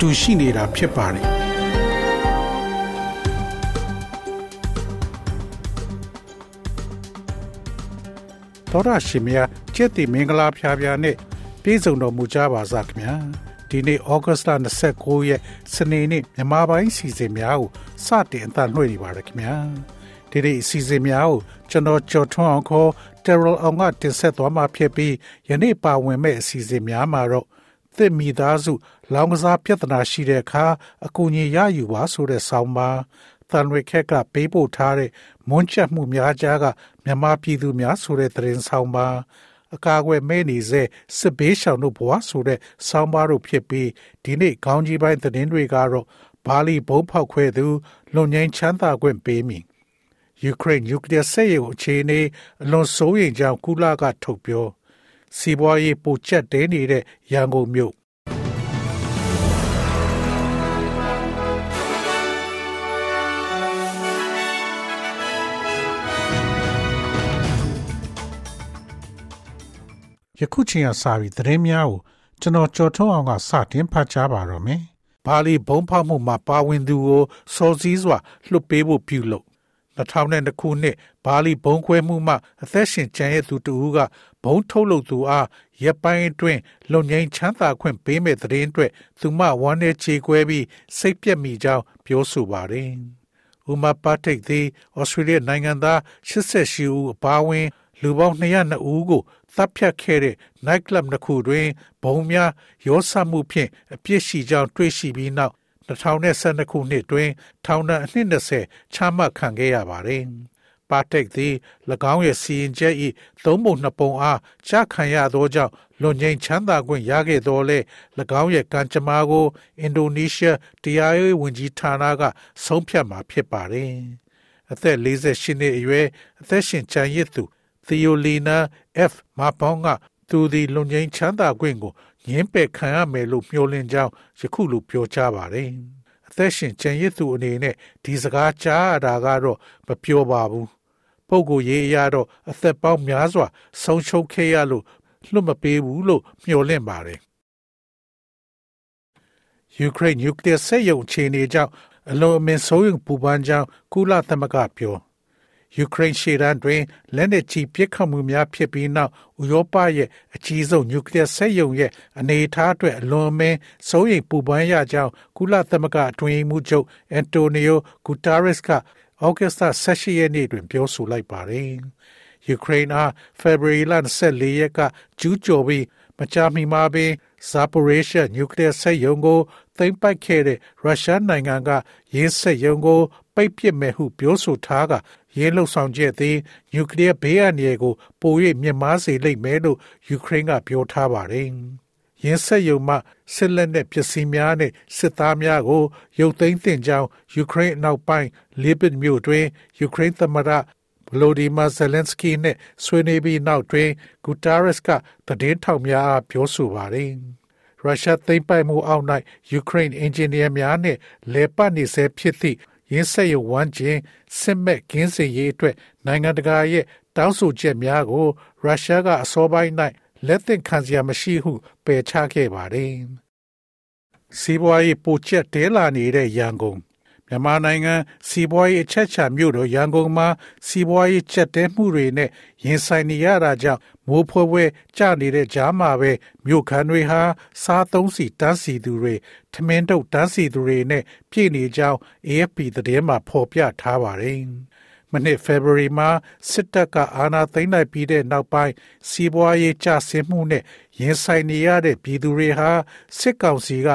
တူရှိနေတာဖြစ်ပါတယ်တော်ရရှိမြကျက်တီမင်္ဂလာဖျားဖျားနဲ့ပြည်စုံတော်မူကြပါစားခင်ဗျာဒီနေ့ဩဂတ်စ်လ29ရက်စနေနေ့မြန်မာပိုင်းစီစဉ်များကိုစတင်အသံလွှင့်နေပါရခင်ဗျာဒီနေ့အစီအစဉ်များကိုကျွန်တော်ကြော်ထွန်းအောင်ခေါ် Terrell အောင်ကတင်ဆက်သွားမှာဖြစ်ပြီးယနေ့ပါဝင်မဲ့အစီအစဉ်များမှာတော့ သစ်မိသားစု လောင်ကစားပြဿနာရှိတဲ့အခါအကူအညီရယူပါဆိုတဲ့ဆောင်းပါးတန်ရိခက်ကပေးပို့ထားတဲ့မွန်းချက်မှုများကြားကမြန်မာပြည်သူများဆိုတဲ့သတင်းဆောင်ပါအကာအကွယ်မဲ့နေစေစစ်ဘေးရှောင်တို့ဘဝဆိုတဲ့ဆောင်းပါးတို့ဖြစ်ပြီးဒီနေ့ခေါင်းကြီးပိုင်းသတင်းတွေကတော့ဘာလီဘုံဖောက်ခွဲသူလွန်ငင်းချမ်းသာခွင့်ပေးမည်ယူကရိန်းနျူကလ িয়ার စစ်ရေးအခြေအနေအလွန်စိုးရိမ်ကြောင်းကုလကထုတ်ပြော စီးပွားရေးပိုကျက်တဲနေတဲ့ရန်ကုန်မြို့ယခုချိန်ကစပြီးသတင်းများကိုကျွန်တော်ကြော်ထုံးအောင်ကစတင်ဖတ်ကြားပါတော့မယ်။ဘာလီဘုံဖောက်မှုမှာပါဝင်သူကိုစော်စည်းစွာလွတ်ပေးဖို့ပြုလုပ်2002ခုနှစ်ဘာလီဘုံခွဲမှုမှအသက်ရှင်ကျန်ရသူတူက ဘုံထုတ်လုပ်သူအားရပ်ပိုင်းအတွင်းလုံငိမ့်ချမ်းသာခွင့်ပေးမဲ့သတင်းအတွက်သူမဝမ်းနဲ့ခြေခွဲပြီးစိတ်ပြက်မိကြောင်းပြောဆိုပါတယ်။ဥမာပါတိတ်သည်ဩစတြေးလျနိုင်ငံသား88ဦးအပါအဝင်လူပေါင်း202ဦးကိုတပ်ဖြတ်ခဲ့တဲ့ night club တစ်ခုတွင်ဘုံများရောစမှုဖြင့်အပြစ်ရှိကြောင်းတွေ့ရှိပြီးနောက်2012ခုနှစ်တွင်ထောင်ဒဏ်အနှစ်20ချမှတ်ခံခဲ့ရပါတယ်။ ပါတက်သည်၎င်းရဲ့စီရင်ချက်၏သုံးပုံနှစ်ပုံအားချခံရသောကြောင့်လွန်ငင်းချမ်းသာခွင့်ရခဲ့သောလေ၎င်းရဲ့ကံကြမ္မာကိုအင်ဒိုနီးရှားတရားရေးဝန်ကြီးဌာနကဆုံးဖြတ်မှာဖြစ်ပါတယ်။အသက်48နှစ်အရွယ်အသက်ရှင်ချမ်းရစ်သူ Theolina F မပေါင်းကသူဒီလွန်ငင်းချမ်းသာခွင့်ကိုငင်းပယ်ခံရမယ်လို့မျှော်လင့်ကြောင်းယခုလိုပြောကြားပါတယ်။အသက်ရှင်ကျန်ရစ်သူအနေနဲ့ဒီစကားကြားရတာကတော့မပြောပါဘူး။ ပုဂ္ဂိုလ်ရေးအရတော့အသက်ပေါင်းများစွာ ဆုံးရှုံးခဲ့ရလို့လွတ်မပေးဘူးလို့မျှော်လင့်ပါတယ်။ယူကရိန်းနျူကလ িয়ার စစ်ရုံအခြေအနေကြောင့်အလွန်အမင်းဆိုးရုံပူပန်းကြောင်းကုလသမဂ္ဂပြောယူကရိန်းရှေ့တန်းတွင်လက်နက်ကြီးပစ်ခတ်မှုများဖြစ်ပြီးနောက်ဥရောပရဲ့အကြီးဆုံးနျူကလ িয়ার စက်ရုံရဲ့အနေအထားအတွက်အလွန်မင်းစိုးရိမ်ပူပန်ရကြောင်းကုလသမဂ္ဂအတွင်းမှုချုပ်အန်တိုနီယိုဂူတာရက်စ်က ဩဂတ်စ်18ရက်နေ့တွင်ပြောဆိုလိုက်ပါတယ်။ယူကရိန်းအားဖေဖော်ဝါရီလ24ရက်ကကျူးကျော်ပြီးမကြာမီမှာပင်ဇာပိုရေးရှာနျူကလ িয়ার စက်ရုံကိုသိမ်းပိုက်ခဲ့တဲ့ရုရှားနိုင်ငံကရင်းစက်ရုံကိုပိတ်ပစ်မယ်ဟုပြောဆိုထားကရင်းလှုပ်ဆောင်ချက်သည်နျူကလ িয়ার ဘေးအန္တရာယ်ကိုပို၍မြင့်မားစေလိမ့်မယ်လို့ယူကရိန်းကပြောထားပါတယ်။ ရင်းဆက်ယုံမှစစ်လက်နက်ပစ္စည်းများနဲ့စစ်သားများကိုရုပ်သိမ်းတင်ကြောင်းယူကရိန်းအနောက်ပိုင်းလေပစ်မြို့တွင်ယူကရိန်းသမ္မတဗလိုဒီမာဇယ်လန်စကီနဲ့ဆွေးနွေးပြီးနောက်တွင်ဂူတာရက်စ်ကတည်င်းထောက်များအားပြောဆိုပါတယ်။ရုရှားသိမ်းပိုက်မှုအောက်၌ယူကရိန်းအင်ဂျင်နီယာများနှင့်လေပတ်နေဆဲဖြစ်သည့်ရင်းဆက်ရဝမ်းကျင်စစ်မဲ့ကင်းစင်ရေးအတွက်နိုင်ငံတကာရဲ့တောင်းဆိုချက်များကိုရုရှားကအစောပိုင်း၌ လက်သင့်ခံစရာမရှိဟုပယ်ချခဲ့ပါတယ်။စီးပွားရေးပိုကျက်တဲလာနေတဲ့ရန်ကုန်မြန်မာနိုင်ငံစီးပွားရေးအချက်ချာမြို့တော်ရန်ကုန်မှာစီးပွားရေးချက်တဲမှုတွေနဲ့ရင်ဆိုင်နေရတာကြောင့်မိုးဖွဲဖွဲကျနေတဲ့ကြားမှာပဲမြို့ခံတွေဟာစားသုံးစီတန်းစီသူတွေထမင်းတုပ်တန်းစီသူတွေနဲ့ပြည့်နေကြောင်း AFP သတင်းမှာဖော်ပြထားပါတယ်။ မနှစ် February မှာစစ်တပ်ကအာဏာသိမ်းလိုက်ပြီးတဲ့နောက်ပိုင်းစီးပွားရေးကျဆင်းမှုနဲ့ရင်ဆိုင်နေရတဲ့ပြည်သူတွေဟာစစ်ကောင်စီက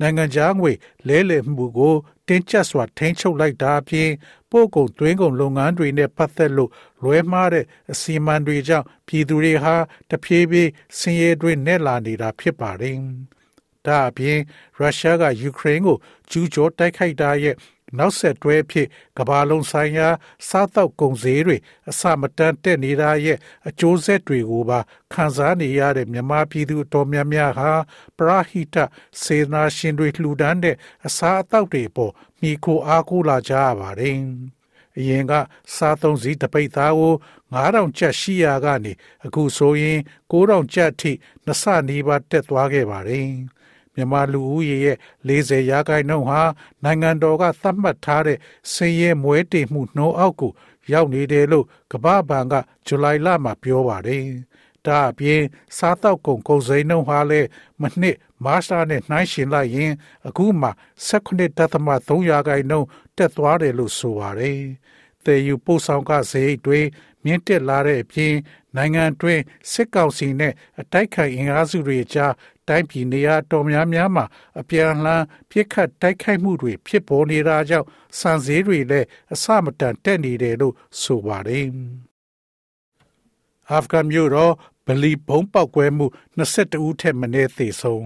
နိုင်ငံခြားငွေလဲလှယ်မှုကိုတင်းကျပ်စွာထိန်းချုပ်လိုက်တာအပြင်ပို့ကုန်သွင်းကုန်လုပ်ငန်းတွေနဲ့ပတ်သက်လို့လွဲမှားတဲ့အစီအမံတွေကြောင့်ပြည်သူတွေဟာတဖြည်းဖြည်းဆင်းရဲတွင်းနဲ့လာနေတာဖြစ်ပါတယ်။ဒါဒါအပြင်ရုရှားကယူကရိန်းကိုကျူးကျော်တိုက်ခိုက်တာရဲ့ နောက်ဆက်တွဲဖြစ်ကမ္ဘာလုံးဆိုင်ရာ စားတောက်ကုန်စည်တွေအစမတန်တက်နေတာရဲ့အကျိုးဆက်တွေကိုပါခံစားနေရတဲ့မြန်မာပြည်သူအတော်များများဟာပရာဟိတစေနာရှင်တွေလှူဒန်းတဲ့အစားအသောက်တွေပေါ်မိခိုအားကိုးလာကြရပါတယ်။အရင်ကစားသုံးစီတပိတ်သားကို9000ကျပ်ရှိရာကနေအခုဆိုရင်9000ကျပ်အထိနှစ်ဆနီးပါးတက်သွားခဲ့ပါတယ်။ မြန်မာလူဦးရေရဲ့40ရာခိုင်နှုန်းဟာနိုင်ငံတော်ကသတ်မှတ်ထားတဲ့စည်ရဲမွဲတေမှုနှိုးအောက်ကိုရောက်နေတယ်လို့ကမ္ဘာ့ဘဏ်ကဇူလိုင်လမှာပြောပါတယ်။ဒါအပြင်စားတောက်ကုန်ကုန်စည်နှုန်းဟာလည်းမနှစ်မတ်လနဲ့နှိုင်းယှဉ်လိုက်ရင် အခုမှ18.3ရာခိုင်နှုန်းတက်သွားတယ်လို့ဆိုပါတယ်။တေယူပို့ဆောင်ကစရိတ်တွေမြင့်တက်လာတဲ့အပြင်နိုင်ငံတွင်းစစ်ကောင်စီနဲ့အတိုက်ခိုက်အင်အားစုတွေကြား တိုင်းပြည်နေရာတော်များများမှာအပြန်အလှန်ပြစ်ခတ်တိုက်ခိုက်မှုတွေဖြစ်ပေါ်နေတာကြောင့်စံစည်းတွေလည်းအဆမတန်တက်နေတယ်လို့ဆိုပါတယ်။အာဖဂန်မြို့တော်ဗလီဘုံပောက်ကွဲမှု22ဦးထက်မနည်းသေဆုံး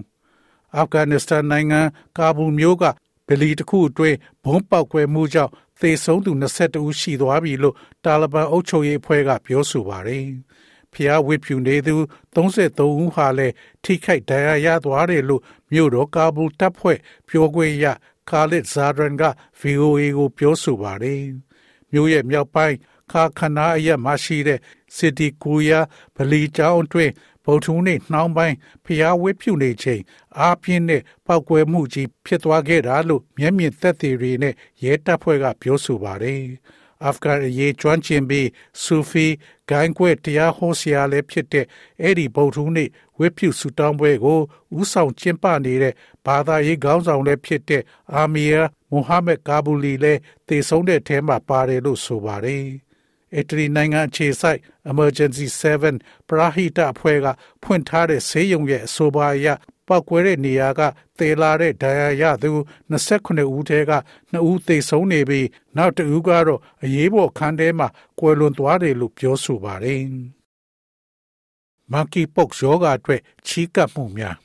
အာဖဂန်နစ္စတန်နိုင်ငံကာဘူးမြို့ကဗလီတစ်ခုအတွင်းဘုံပောက်ကွဲမှုကြောင့်သေဆုံးသူ22ဦးရှိသွားပြီလို့တာလီဘန်အုပ်ချုပ်ရေးအဖွဲ့ကပြောဆိုပါတယ်။ ဖျားဝစ်ဖြူနေသူ33ဦးဟာလည်းထိခိုက်ဒဏ်ရာရသွားတယ်လို့မြို့တော်ကာဘူးတပ်ဖွဲ့ပြောခွင့်ရကာလစ်ဇာဒရန်က VOA ကိုပြောဆိုပါတယ်။မြို့ရဲ့မြောက်ပိုင်းခါခနာအရက်မှာရှိတဲ့စစ်တီကူယာဗလီကျောင်းအတွင်းဗုဒ္ဓဟူးနေ့နှောင်းပိုင်းဖျားဝစ်ဖြူနေချိန်အားပြင်းတဲ့ပောက်ကွဲမှုကြီးဖြစ်သွားခဲ့တာလို့မျက်မြင်သက်သေတွေနဲ့ရဲတပ်ဖွဲ့ကပြောဆိုပါတယ်။ အာဖဂန်အရေးကျွမ်းကျင်ပြီးဆူဖီဂိုင်းကွဲတရားဟောဆရာလည်းဖြစ်တဲ့အဲ့ဒီဗုဒ္ဓဟူးနေ့ဝိဖြူဆူတောင်းပွဲကိုဥဆောင်ကျင်းပနေတဲ့ဘာသာရေးခေါင်းဆောင်လည်းဖြစ်တဲ့အာမီယာမိုဟာမက်ကာဘူလီလည်းတည်ဆုံးတဲ့ထဲမှာပါတယ်လို့ဆိုပါတယ်။အီတလီနိုင်ငံအခြေစိုက် Emergency 7ပရာဟိတအဖွဲ့ကဖွင့်ထားတဲ့ဆေးရုံရဲ့အဆိုပါအရ ပောက်ကွဲတဲ့နေရာကသေလာတဲ့ဒဏ်ရာရသူ29ဦးထဲက2ဦးသေဆုံးနေပြီးနောက်တစ်ဦးကတော့အရေးပေါ်ခန်းထဲမှာကွယ်လွန်သွားတယ်လို့ပြောဆိုပါတယ်။ Monkey Pox ရောဂါအတွက်ချီးကပ်မှုများ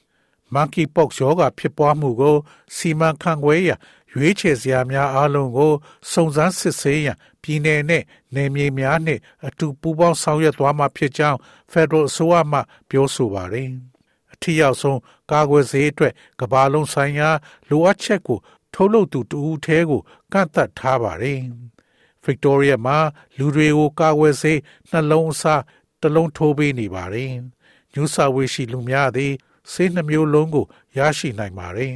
Monkey Pox ရောဂါဖြစ်ပွားမှုကိုစီမံခန့်ခွဲရရွေးချယ်စရာများအားလုံးကိုစုံစမ်းစစ်ဆေးရန်ပြည်내နဲ့နယ်မြေများနှင့်အတူပူးပေါင်းဆောင်ရွက်သွားမှာဖြစ်ကြောင်း Federal အစိုးရမှပြောဆိုပါတယ်။ အထီရောက်ဆုံးကာကွယ်ဆေးအတွက်ကဘာလုံးဆိုင်ရာလိုအပ်ချက်ကို ထုတ်လုပ်သူတူဦးသေးကိုကန့်သတ်ထားပါတယ်။ Victoria မှာလူတွေကိုကာကွယ်ဆေးနှလုံးအစားတစ်လုံးထိုးပေးနေပါတယ်။ New South Wales ရှိလူများသည်ဆေးနှမျိုးလုံးကိုရရှိနိုင်ပါတယ်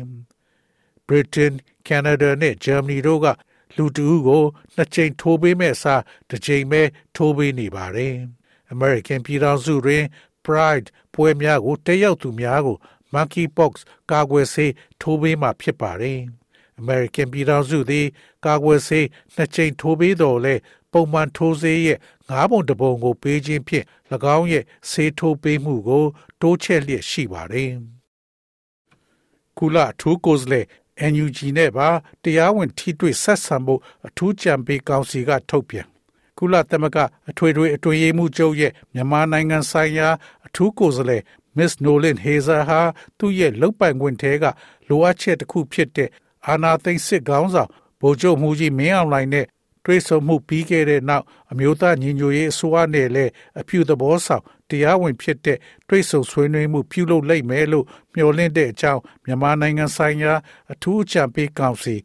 ။ Britain, Canada နဲ့ Germany တို့ကလူတူကိုနှစ်ကြိမ်ထိုးပေးမဲ့အစားတစ်ကြိမ်ပဲထိုးပေးနေပါတယ်။ American ပြည်ထောင်စုတွင် Pride ပွဲများကိုတက်ရောက်သူများကို Monkeypox ကာကွယ်ဆေးထိုးပေးမှာဖြစ်ပါတယ်။ American ပြည်ထောင်စုသည်ကာကွယ်ဆေးနှစ်ကြိမ်ထိုးပေးတော်လဲပုံမှန်ထိုးဆေးရဲ့ငါးပုံတစ်ပုံကိုပေးခြင်းဖြင့်၎င်းရဲ့ဆေးထိုးပေးမှုကို တိုးချဲ့လျက်ရှိပါတယ်။ကုလအထူးကိုယ်စားလှယ် NUG နဲ့ပါတရားဝင်ထိတွေ့ဆက်ဆံဖို့အထူးကြံပေးကောင်စီကထုတ်ပြန် ကုလသမဂ္ဂအထွေထွေအတွင်းရေးမှူးချုပ်ရဲ့မြန်မာနိုင်ငံဆိုင်ရာအထူးကိုယ်စားလှယ် Miss Nolan Hazer ဟာသူ့ရဲ့လုပ်ပိုင်ခွင့်ထဲကလိုအပ်ချက်တစ်ခုဖြစ်တဲ့အာဏာသိမ်းစစ်ကောင်းဆောင်ဗိုလ်ချုပ်မှုကြီးမင်းအောင်လှိုင်နဲ့တွဲဆုံမှုပြီးခဲ့တဲ့နောက်အမျိုးသားညီညွတ်ရေးအစိုးရနဲ့လည်းအပြုသဘောဆောင်တရားဝင်ဖြစ်တဲ့တွဲဆုံဆွေးနွေးမှုပြုလုပ်လိုက်မယ်လို့မျှော်လင့်တဲ့အကြောင်းမြန်မာနိုင်ငံဆိုင်ရာအထူးအကြံပေးကောင်စီ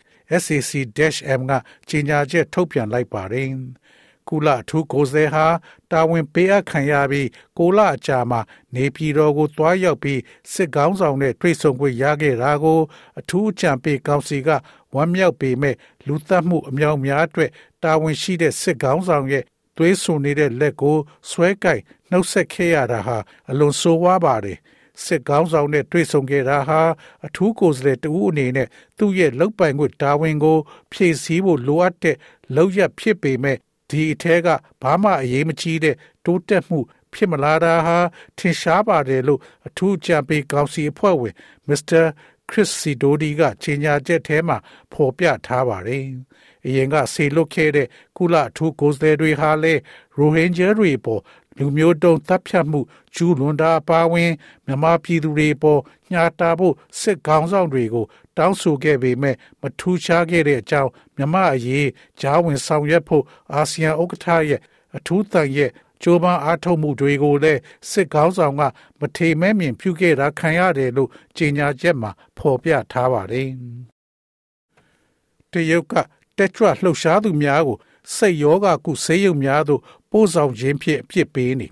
SAC-M ကကြေညာချက်ထုတ်ပြန်လိုက်ပါတယ်။ ကုလထူးကိုယ်စားဟာတာဝန်ပေးအပ်ခံရပြီးကိုလအကြာမှာနေပြည်တော်ကိုတွားရောက်ပြီးစစ်ကောင်းဆောင်နဲ့တွေ့ဆုံခွင့်ရခဲ့တာကို အထူးအကြံပေးကောင်စီကဝမ်းမြောက်ပေမဲ့လူသတ်မှုအမြောက်များအတွက်တာဝန်ရှိတဲ့စစ်ကောင်းဆောင်ရဲ့သွေးဆူနေတဲ့လက်ကိုဆွဲကင်နှုတ်ဆက်ခဲ့ရတာဟာအလွန်ဆိုးဝါးပါတယ်စစ်ကောင်းဆောင်နဲ့တွေ့ဆုံခဲ့တာဟာအထူးကိုယ်စားလှယ်တဦးအနေနဲ့သူ့ရဲ့လောက်ပိုင်ခွင့်တာဝန်ကို ဖြည့်ဆည်းဖို့လိုအပ်တဲ့လောက်ရဖြစ်ပေမဲ့ ဒီအထက်ကဘာမှအရေးမကြီးတဲ့တိုးတက်မှု ဖြစ်မလာတာဟာထင်ရှားပါတယ်လို့အထူးကြံပေးကောင်စီအဖွဲ့ဝင်မစ္စတာခရစ်စီဒိုဒီကကြီးညာချက်ထဲမှာဖော်ပြထားပါတယ်။အရင်ကဆေလွတ်ခဲ့တဲ့ကုလအထူးကိုယ်စားလှယ်တွေဟာလည်းရိုဟင်ဂျာတွေပေါ်လူမျိုးတုံးတပ်ဖြတ်မှုကျူးလွန်တာအပါအဝင်မြန်မာပြည်သူတွေပေါ်ညာတာဖို့စစ်ကောင်းဆောင်တွေကို တောင်းဆိုခဲ့ပေမဲ့မထူးခြားခဲ့တဲ့အကြောင်းမြန်မာအရေးဂျားဝင်ဆောင်ရွက်ဖို့အာဆီယံဥက္ကဋ္ဌရဲ့အထူးတန်ရဲ့ကြိုးပမ်းအားထုတ်မှုတွေကိုလည်းစစ်ကောင်းဆောင်ကမထေမဲမြင်ပြုခဲ့တာခံရတယ်လို့ကြေညာချက်မှာဖော်ပြထားပါတယ်။တရုတ်ကတက်ကြွလှုပ်ရှားသူများကိုစိတ်ယောဂကုဆေးရုံများသို့ပို့ဆောင်ခြင်းဖြင့်အပြစ်ပေးနေ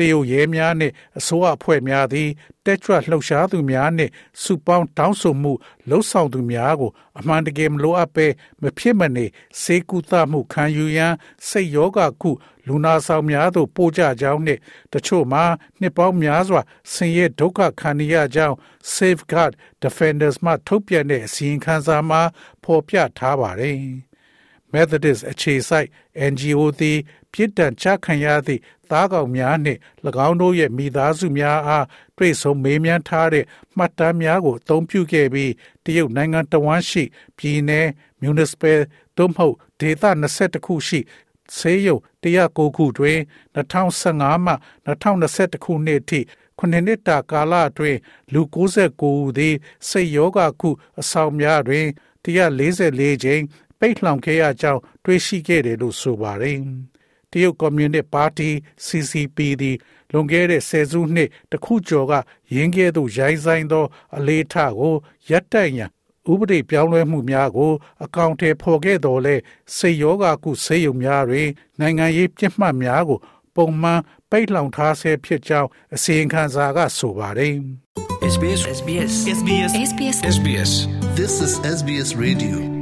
တရုတ်ရဲများနှင့်အစိုးရအဖွဲ့များသည်တက်ကြွလှုပ်ရှားသူများနှင့်စုပေါင်းတောင်းဆိုမှုလှုပ်ဆောင်သူများကို အမှန်တကယ်မလိုအပ်ဘဲမဖြစ်မနေစေကူသမှုခံယူရန်စိတ်ယောဂကုလူနာဆောင်များသို့ပို့ကြကြောင်းနှင့်တချို့မှာနှစ်ပေါင်းများစွာဆင်းရဲဒုက္ခခံရကြောင်း Safeguard Defenders မှထုတ်ပြန်တဲ့အစီရင်ခံစာမှာဖော်ပြထားပါတယ်။ Methodist အခြေစိုက် NGO သည်ပြစ်ဒဏ်ချခံရသည့်သားကောင်များနှင့်၎င်းတို့ရဲ့မိသားစုများအားတွေ့ဆုံမေးမြန်းထားတဲ့မှတ်တမ်းများကိုအသုံးပြုခဲ့ပြီးတရုတ်နိုင်ငံတဝန်းရှိပြည်내 မြူနစ်ပယ်သို့မဟုတ်ဒေသ22ခုရှိဆေးရုံ109ခုတွင်2015မှ2021ခုနှစ်ထိခုနှစ်တာကာလအတွင်းလူ69ဦးသည်စိတ်ယောဂခုအဆောင်များတွင်144ကြိမ် ပိတ်လှောင်ခဲ့ရကြောင်းတွေ့ရှိခဲ့တယ်လို့ဆိုပါတယ်။တရုတ်ကွန်မြူနစ်ပါတီ CCP သည်လွန်ခဲ့တဲ့ဆယ်စုနှစ်တခုကျော်ကရင်းခဲ့သို့ရိုင်းဆိုင်သော အလေးထားကိုရပ်တန့်ရန်ဥပဒေပြောင်းလဲမှုများကို အကောင့်ထဲဖော်ခဲ့တော်လဲစေယောဂကုဆေးရုံများတွင်နိုင်ငံရေးပြစ်မှတ်များကို ပုံမှန်ပိတ်လှောင်ထားဆဲဖြစ်ကြောင်းအစီရင်ခံစာကဆိုပါတယ်။ SBS SBS SBS SBS SBS This is SBS Radio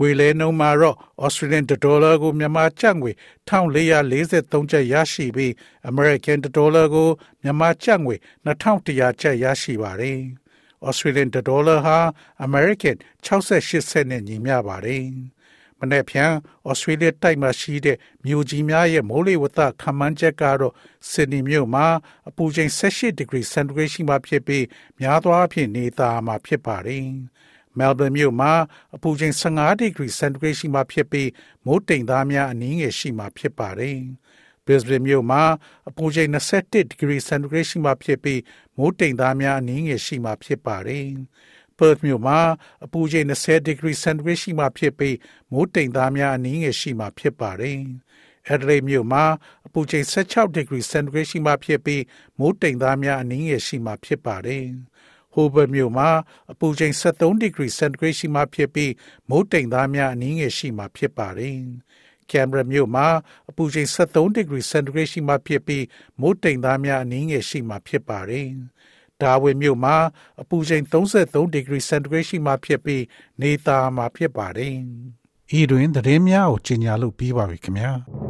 ဝေလဲနှုန်းမှာတော့ Australian dollar ကိုမြန်မာကျပ်ငွေ1443ကျပ်ရရှိပြီး American dollar ကိုမြန်မာကျပ်ငွေ2100ကျပ်ရရှိပါတယ်။ Australian dollar ဟာ American 68စက်နဲ့ညီမျှပါတယ်။မနေ့ဖြန် Australia တိုက်မှာရှိတဲ့မြို့ကြီးများရဲ့မိုးလေဝသခန့်မှန်းချက်ကတော့ Sydney မြို့မှာအပူချိန်18 degree centigrade ရှိမှဖြစ်ပြီးများသောအားဖြင့်နေသားမှာဖြစ်ပါတယ်။ Melbourne မြို့မှာအပူချိန်15ဒီဂရီစင်တီဂရိတ်ရှိမှဖြစ်ပြီးမိုးတိမ်သားများအနည်းငယ်ရှိမှဖြစ်ပါတယ်။ Brisbane မြို့မှာအပူချိန်21ဒီဂရီစင်တီဂရိတ်ရှိမှဖြစ်ပြီးမိုးတိမ်သားများအနည်းငယ်ရှိမှဖြစ်ပါတယ်။ Perth မြို့မှာအပူချိန်20ဒီဂရီစင်တီဂရိတ်ရှိမှဖြစ်ပြီးမိုးတိမ်သားများအနည်းငယ်ရှိမှဖြစ်ပါတယ်။ Adelaide မြို့မှာအပူချိန်16ဒီဂရီစင်တီဂရိတ်ရှိမှဖြစ်ပြီးမိုးတိမ်သားများအနည်းငယ်ရှိမှဖြစ်ပါတယ်။ Hobart မြို့မှာအပူချိန်73ဒီဂရီစင်တီဂရိတ်ရှိမှဖြစ်ပြီးမိုးတိမ်သားများအနည်းငယ်ရှိမှဖြစ်ပါတယ်။ Canberra မြို့မှာအပူချိန်73ဒီဂရီစင်တီဂရိတ်ရှိမှဖြစ်ပြီးမိုးတိမ်သားများအနည်းငယ်ရှိမှဖြစ်ပါတယ်။ Darwin မြို့မှာအပူချိန်33ဒီဂရီစင်တီဂရိတ်ရှိမှဖြစ်ပြီးနေသားမှာဖြစ်ပါတယ်။ဤတွင်သတင်းများကိုကြီးညာလို့ပြီးပါပြီခင်ဗျာ။“